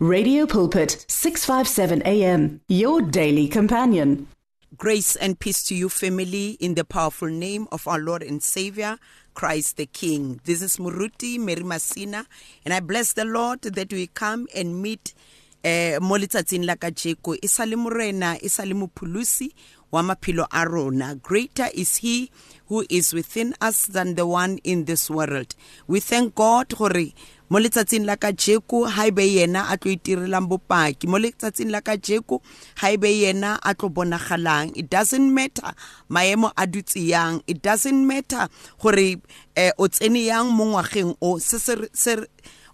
Radio Pulpit 657 AM your daily companion. Grace and peace to you, family, in the powerful name of our Lord and Savior, Christ the King. This is Muruti Mary Masina, and I bless the Lord that we come and meet eh mo letsatsing la kajeko e sa le morena e greater is he who is within us than the one in this world we thank god gore mo letsatsing la kajeko ha ebe yena a tlo itirelang bopaki mo letsatsing la kajeko ha ebe yena a tlo bonagalang. It doesn't matter maemo a dutse yang. It doesn't matter gore eh, o tsene yang mo ngwageng o. Se se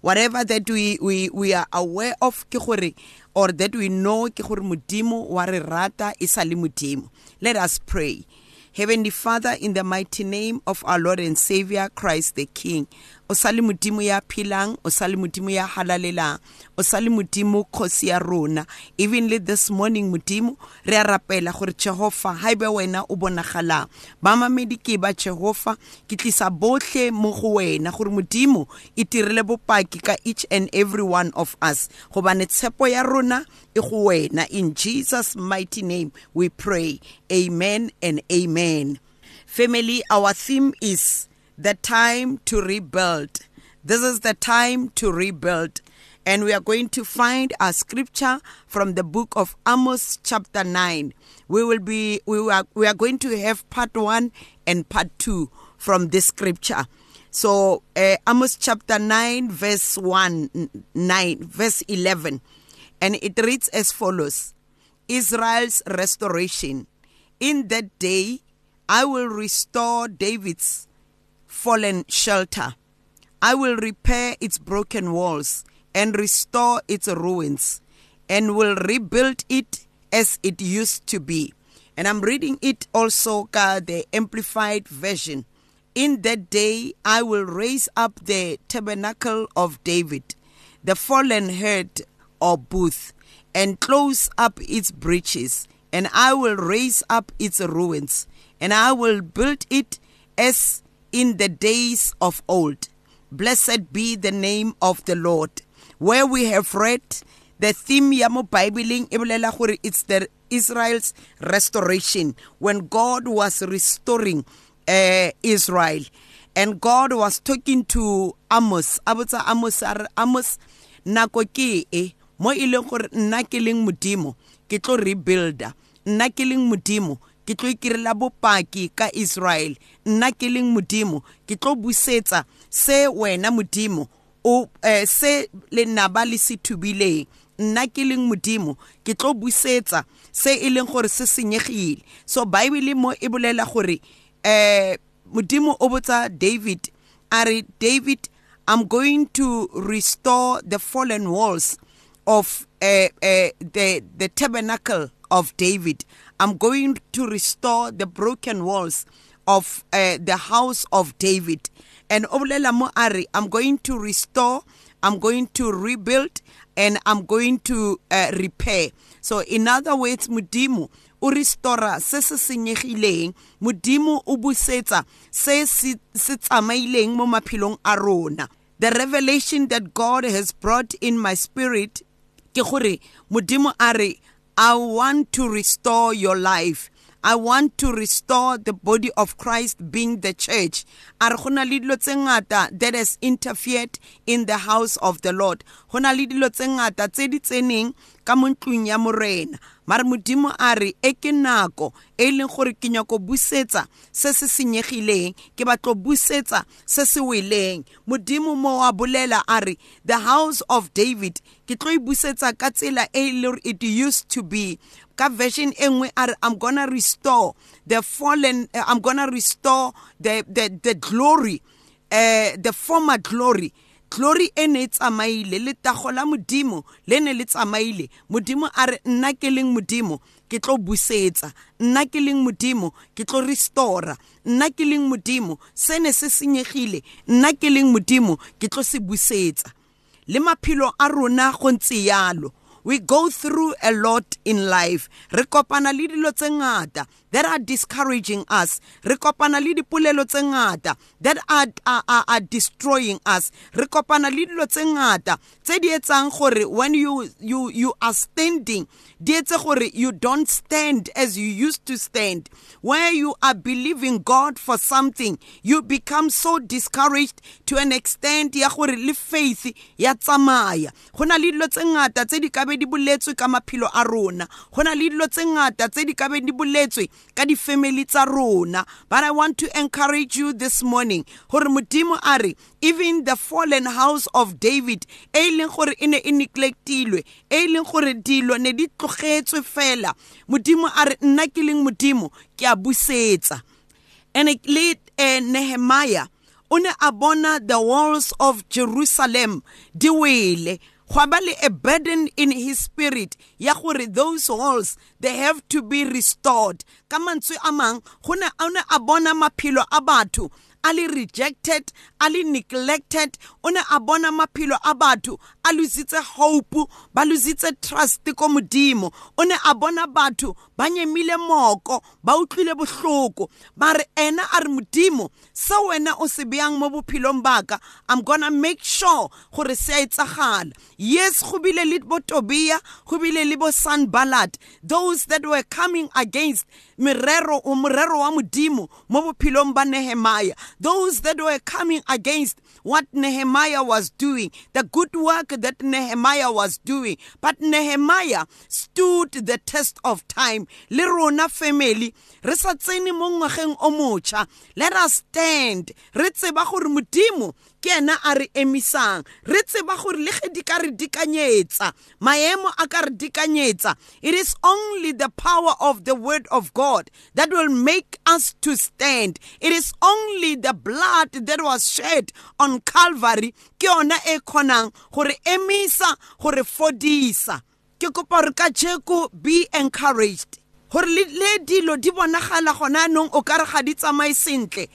whatever that we we we are aware of ke gore or that we know ke gore modimo wa re rata e sa le modimo. Let us pray. Heavenly Father, in the mighty name of our Lord and Savior Christ the King, o sa le modimo ya phelang o sa le modimo ya halalelang o sa le modimo kgosi ya rona. Evenly this morning modimo re a rapela gore jehova ha ebe wena o bonagalang ba mamedi ke ba jehova ke tlisa botlhe mo go wena gore modimo e tirile bopaki ka each and every one of us. Gobane tshepo ya rona e go wena. In jesus mighty name we pray. Amen and amen. Family our theme is the time to rebuild. This is the time to rebuild. And we are going to find our scripture from the book of Amos chapter 9. We will be we are we are going to have part 1 and part 2 from this scripture. So uh, Amos chapter 9 verse 1 9 verse 11 and it reads as follows. Israel's restoration. In that day I will restore David's fallen shelter. I will repair its broken walls and restore its ruins and will rebuild it as it used to be. And I'm reading it also, the Amplified Version. In that day I will raise up the tabernacle of David, the fallen head or booth, and close up its breaches, and I will raise up its ruins, and I will build it as in the days of old. Blessed be the name of the Lord. Where we have read the theme ya mo it's the Israel's restoration. When God was restoring uh, Israel. And God was talking to Amos. Abotsa Amos Amos nako ke e? Mo e leng gore nna ke leng modimo ke tlo rebuilda nna ke ke tlo ikirela bopaki ka Israel. Nna ke leng modimo ke tlo busetsa se wena modimo o eh, se le naba le se thubileng. Nna ke leng modimo ke tlo busetsa se e leng gore se senyegile. So bible mo e bolela gore eh modimo o botsa david are david i'm going to restore the fallen walls of uh, uh, the the tabernacle of david I'm going to restore the broken walls of uh, the house of David. And Obulela Moari, I'm going to restore, I'm going to rebuild, and I'm going to uh, repair. So, in other words, Mudimu, o restora se se senyegileng modimo o busetsa se se tsamaileng mo maphelong a rona the revelation that god has brought in my spirit ke gore modimo a re I want to restore your life. I want to restore the body of Christ being the church. That has interfered in the house of the Lord. Mare modimo a re e ke nako e leng gore ke nyako busetsa se se senyegileng ke batlo busetsa se se weleng. Modimo mo wa bolela a re the house of David ke tlo e busetsa ka tsela e le it used to be. Ka version e nngwe a re i'm gonna restore the fallen uh, i'm gonna restore the the the glory uh, the former glory glory e ne e tsamaile la modimo le ne le tsamaile. Modimo a re nna ke leng modimo ke tlo busetsa. Nna ke leng modimo ke tlo restora nna ke leng modimo se ne se senyegile. Nna ke leng modimo ke tlo se busetsa. Le maphelo a rona go ntse yalo. We go through a lot in life. Re kopana le dilo tse ngata that are discouraging us. Re kopana le dipolelo tse that are, are, are, destroying us. Re kopana le dilo tse ngata tse di gore when you, you, you are standing di etse gore you don't stand as you used to stand. Where you are believing god for something you become so discouraged to an extent ya gore le faith ya tsamaya. Go na le dilo tse tse di kabe di boletswe ka maphelo a rona. Go na le dilo tse tse di kabe di boletswe ka di-family tsa rona. But i want to encourage you this morning gore modimo a even the fallen house of david e leng gore e ne e neglectilwe e leng gore dilo ne di tlogetswe fela. Modimo a re nna ke leng modimo ke a busetsa. And le eh, nehemiah o ne a bona the walls of jerusalem di wele gwa ba le a burden in his spirit ya gore those walls they have to be restored. Ka mantswe a mang go ne a bona maphelo a batho a le rejected a le neglected o ne a bona maphelo a batho a lositse hope ba lositse trust ko modimo. O ne a bona batho ba nyemile moko ba utlwile bohloko. Ba re ena a re modimo se wena o se beyang mo bophelong baka i'm gonna make sure gore se a etsagala. Yes go bile le botobia go bile le bo sanballat those that were coming against merero o morero wa modimo mo bophelong ba nehemiah. Those that were coming against what Nehemiah was doing, the good work that Nehemiah was doing. But Nehemiah stood the test of time. Le family. Let us stand. Re tseba gore modimo ke ena a re emisang. Re tseba gore le ge di ka re dikanyetsa maemo a ka re dikanyetsa it is only the power of the word of god that will make us to stand. It is only the blood that was shed on calvary ke yona e kgonang gore emisa gore fodisa. Ke kopa gore ka jeko be encouraged. Gore le dilo di bonagala gona anong o ka ga di tsamaye sentle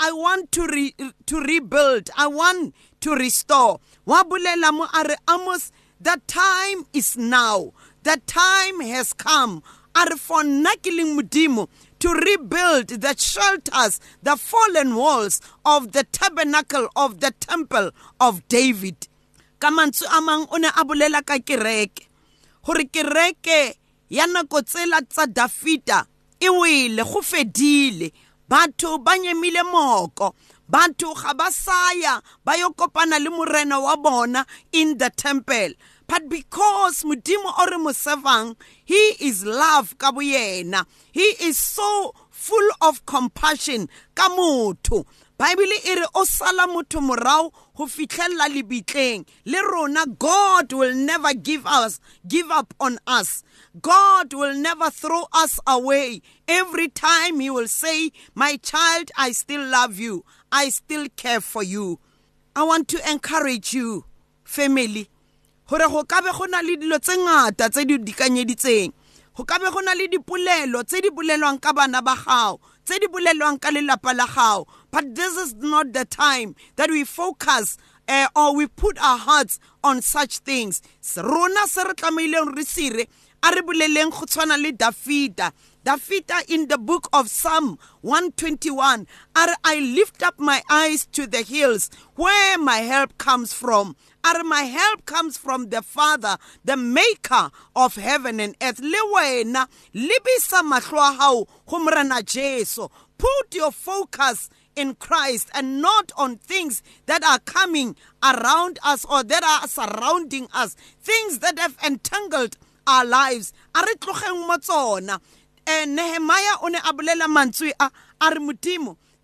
i want to, re, to rebuild i want to restore. Wa bolela mo a amos the time is now. The time has come. A re for nna ke to rebuild the shelters, the fallen walls of the tabernacle of the temple of David. Ka mantswe a mang o ne a bolela ka kereke gore kereke ya nako tsela tsa Dafita e wele go fedile batho ba nyemile moko. Batho ga ba saya ba yo kopana le morena wa bona in the temple. But because modimo o re mo servang he is love ka boyena. He is so full of compassion ka motho baebile e re o sala motho morao go fitlhelela lebitleng. Le rona god will never give us give up on us. God will never throw us away. Every time he will say my child i still love you. I still care for you. I want to encourage you family gore go ka be go na le dilo tse ngata tse di dikanyeditseng. Go ka be go na le dipolelo tse di bolelwang ka bana ba gago tse di bolelwang ka lelapa la gago but this is not the time that we focus uh, or we put our hearts on such things rona se re tlameileng re sire a re boleleng go tshwana le dafita Dafita in the book of Psalm 121 are I lift up my eyes to the hills where my help comes from are my help comes from the Father, the maker of heaven and earth. Le wena, libisa mahlo a hao go morena Jesu. Put your focus in Christ and not on things that are coming around us or that are surrounding us, things that have entangled our lives. A. Eh, Nehemiah o ne a bolela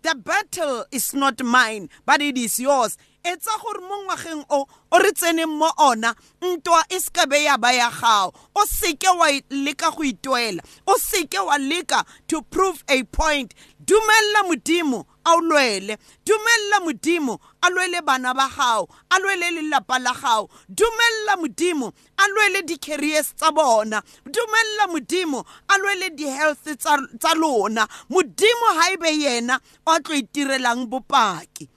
the battle is not mine but it is yours. Etsa gore mo ngwageng o o re tseneng mo ona ntwa e se be ya ba ya gago. O seke wa leka go ituela. O seke wa leka to prove a point dumella modimo a o lwele. Dumella modimo a lwele bana ba gago a lwele lelapa la gago dumella modimo a lwele di-carriers tsa bona. Dumella modimo a lwele di-health tsa lona. Modimo ga e be yena o tlo itirelang bopaki.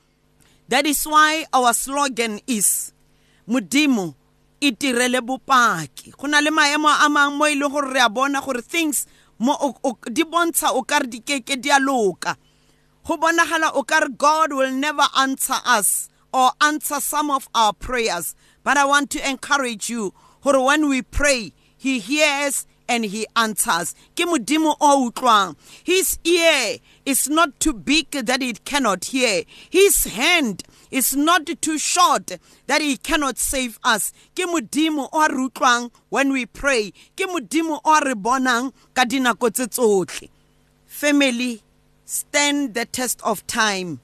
That is why our slogan is Mudimo e tirele bopaki. Go na le maemo a mangwe mo e leng gore re a bona gore things mo di bontsha o ka re di a loka. Go bonagala o ka god will never answer us or answer some of our prayers. But i want to encourage you gore when we pray he hears and he answers. Ke modimo o utlwang. His ear is not too big that it cannot hear. His hand is not too short that he cannot save us. Ke modimo o re utlwang when we pray. Ke modimo o re bonang ka dinako tsotlhe family stand the test of time.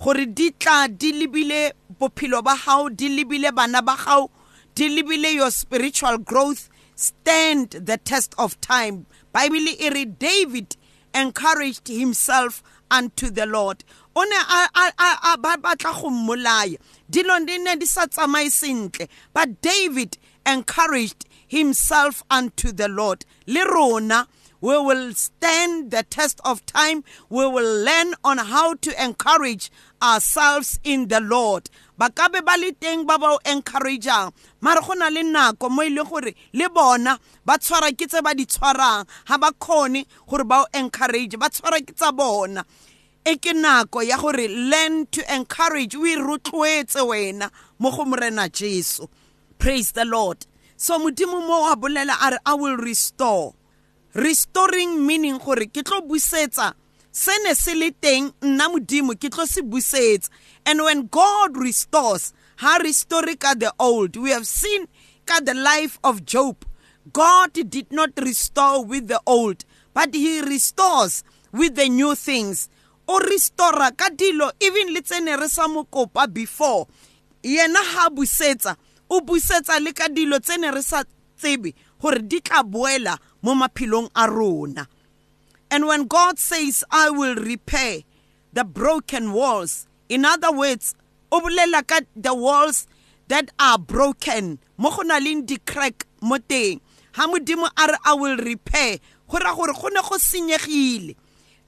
Gore di tla di lebile bophelo ba gago di lebile bana ba gago di lebile your spiritual growth stand the test of time. Bible re david encouraged himself unto the lord o ne a batla go mmolaya dilo di ne di sa tsamaye sentle but david encouraged himself unto the lord. Le rona we will stand the test of time. We will learn on how to encourage ourselves in the lord. Ba ka be ba le teng ba ba o encourageang. Mare go na le nako mo e leng gore le bona ba tshwara ke tse ba di tshwarang. Ga ba kgone gore ba o encourage ba tshwara ke tsa bona e ke nako ya gore learn to encourage o e rotloetse wena mo go morena jesu. Praise the lord. So modimo mo a bolela a re i will restore. Restoring meaning gore ke tlo busetsa se ne se le teng nna modimo ke tlo se busetsa. And when god restores ha restore ka the old we have seen ka the life of job. God did not restore with the old but he restores with the new things o restora ka dilo even le tsene re sa mokopa before. Yena ha busetsa o busetsa le ka dilo tsene re sa tsebe gore di tla boela mo maphelong a rona. And when god says i will repair the broken walls in other words o bolela ka the walls that are broken mo go na leng di-crack mo teng. Ha modimo a re i will repair go ra gore go ne go senyegile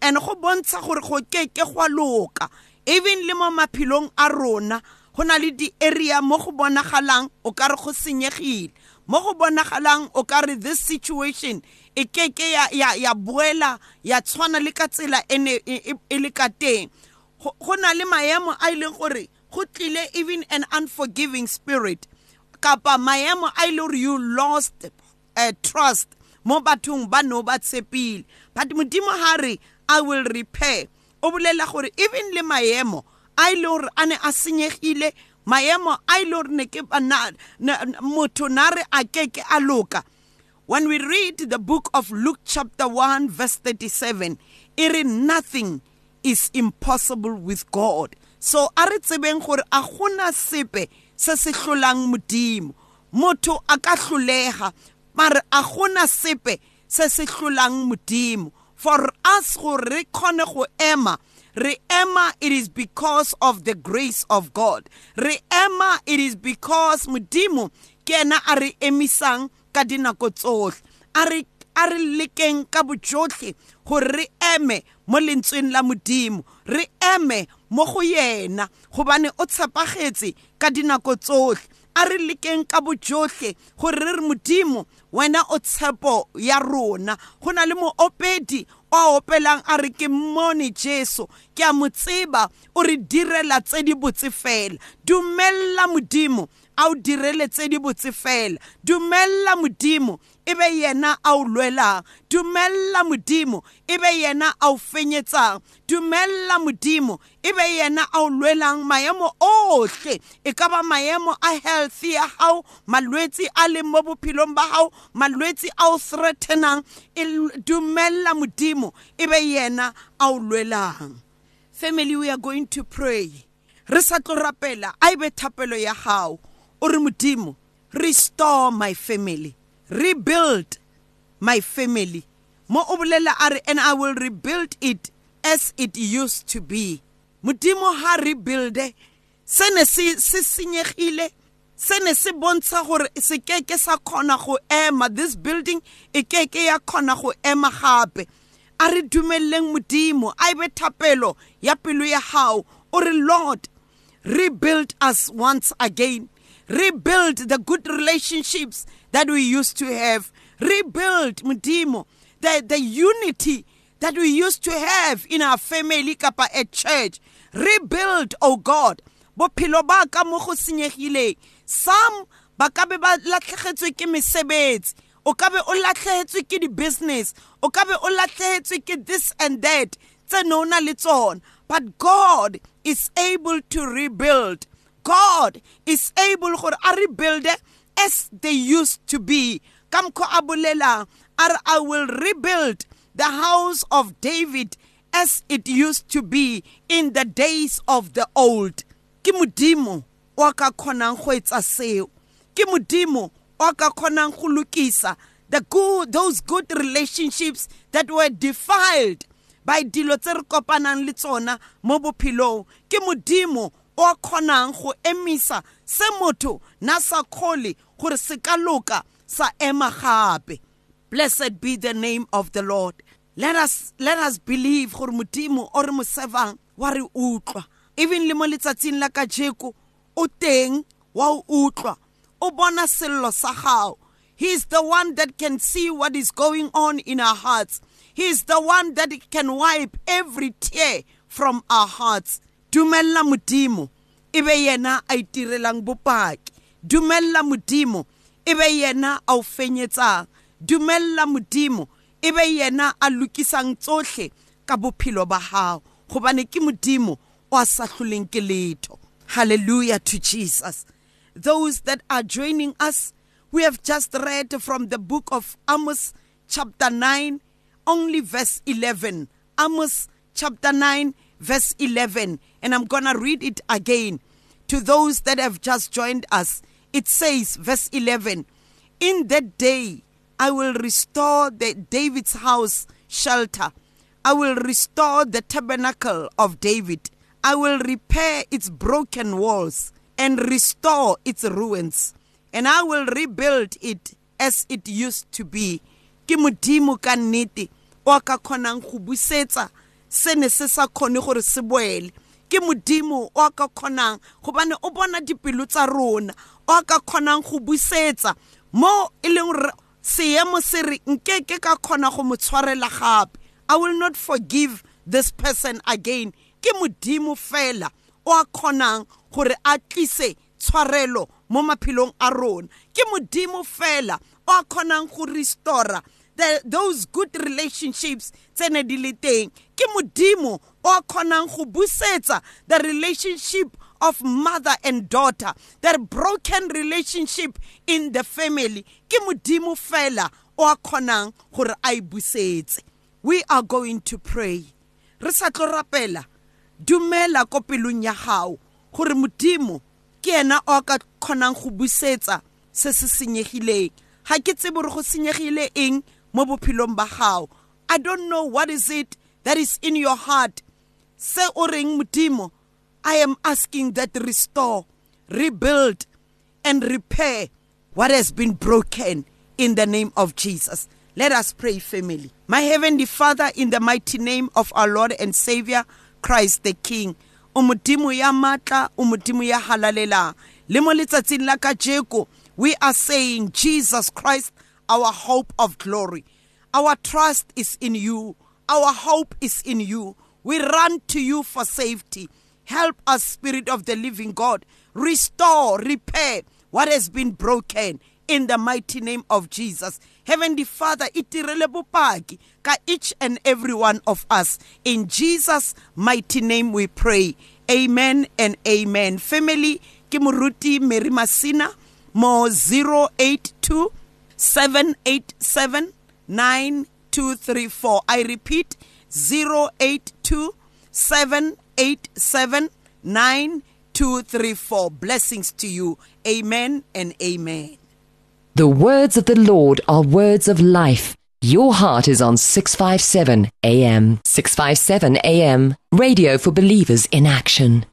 and go bontsha gore go keke gwa loka. Even le mo maphelong a rona go na le di-area mo go bonagalang o ka re go senyegile. Mo go bonagalang o ka re this situation e keke ya, ya, ya boela ya tshwana le ka tsela e ne e le ka teng. Go na le maemo a ileng gore go tlile even an unforgiving spirit kapa maemo a ile gore you lost uh, trust mo bathong ba no ba tshepile. But modimo ha re i will repair. O bolela gore even le maemo a ile gore a ne a senyegile maemo a ile gore ne ke motho na re a keke a loka. When we read the book of luke chapter 1 verse 37 e re nothing is impossible with god. So a re tsebeng gore a gona sepe se se hlolang modimo. Motho a ka hlolega mare a gona sepe se se hlolang modimo for us gore re kgone go ema re ema it is because of the grace of god. Re ema it is because modimo ke ena a re emisang ka dinako tsotlhe a re a re lekeng ka bojotlhe gore re eme mo lentsweng la modimo. Re eme mo go yena gobane o tshepagetse ka dinako tsotlhe a re lekeng ka bojotlhe gore re re modimo wena o tshepo ya rona. Go na le moopedi o opelang a re ke mmone jesu. Ke a mo tseba o re direla tse di botse fela. Dumella modimo a o direle tse di botse fela. Dumella modimo e be yena a o lwelang dumella modimo e be yena a o fenyetsang dumella modimo e be yena a o lwelang maemo otlhe e ka ba maemo a health ya gago malwetse a leng mo bophelong ba gago malwetse a o threatenang. Dumella modimo e be yena a o lwelang. Family we are going to pray. Re sa tlo rapela a e be thapelo ya gago o re modimo restore my family. Rebuild my family. Mo o bolela and i will rebuild it as it used to be. Modimo ha rebuilde. Se ne se senyegile. Se ne se bontsha gore se keke sa kgona go ema. This building e keke ya kgona go ema gape. A re dumeleng modimo a ebe thapelo ya pelo ya gago o re lord rebuild us once again rebuild the good relationships that we used to have. Rebuild Mudimo the the unity that we used to have in our family kapa at church. Rebuild oh god. Bophelo ba ka mo go senyegileng some ba ka be ba latlhegetswe ke mesebetsi. O ka be o latlhegetswe ke di-business. O ka be o latlhegetswe ke this and that. Tse ne o na le tsona. But god is able to rebuild god is able gore a rebuilde as they used to be. Ka mokgwa a bolelang i will rebuild the house of david as it used to be in the days of the old. Ke modimo wa ka kgonang go etsa seo. Ke modimo wa ka kgonang go lokisa the good those good relationships that were defiled by dilo tse re kopanang le tsona mo bophelong. Ke modimo o kgonang go emisa se motho na sa kgole gore se ka loka sa ema gape. Blessed be the name of the lord. Let us let us believe gore modimo o re mo servang wa re utlwa. Even le mo letsatsing la ka jeko o teng wa o utlwa. O bona sello sa gago he is the one that can see what is going on in our hearts. He is the one that can wipe every tear from our hearts dumella modimo e be yena a itirelang bopaki. Dumella modimo e be yena a o fenyetsang. Dumella modimo e be yena a lokisang tsohle ka bophelo ba gago gobane ke modimo o a sa hloleng ke letho. Hallelujah to jesus. Those that are joining us we have just read from the book of amos chapter 9 only verse 11 amos chapter 9 verse 11 and i'm going to read it again to those that have just joined us it says verse 11 in that day I will restore the David's house shelter. I will restore the tabernacle of David. I will repair its broken walls and restore its ruins. And I will rebuild it as it used to be. Se ne se sa kgone gore se boele. Ke modimo o ka kgonang gobane o bona dipelo tsa rona o ka kgonang go busetsa mo e leng seemo se re nkeke ka kgona go mo tshwarela gape. I will not forgive this person again. Ke modimo fela o a kgonang gore a tlise tshwarelo mo maphelong a rona. Ke modimo fela o a kgonang go restora those good relationships tse ne di le teng ke modimo o a kgonang go busetsa the relationship of mother and daughter that broken relationship in the family. Ke modimo fela o a kgonang gore a busetse. We are going to pray. Re sa tlo rapela. Dumela ko pelong ya gago gore modimo ke ena o ka kgonang go busetsa se se senyegileng. Ga ke go senyegile eng mo bophelong ba gago i don't know what is it that is in your heart se o reng modimo I am asking that restore, rebuild, and repair what has been broken in the name of Jesus. Let us pray, family. My Heavenly Father, in the mighty name of our Lord and Savior, Christ the King, umudimo ya matla, umudimo ya halalela. Le mo letsatsing la kajeko, we are saying, Jesus Christ, our hope of glory. Our trust is in you. Our hope is in you. We run to you for safety. Help us, Spirit of the living God. Restore, repair what has been broken in the mighty name of Jesus. Heavenly Father, itirele bopaki ka each and every one of us. In Jesus' mighty name we pray. Amen and amen. Family, ke moruti Mary Masina mo 082 787 9234. I repeat 082 787 9234. Blessings to you. Amen and amen. The words of the Lord are words of life. Your heart is on 657 AM. 657 AM. Radio for believers in action.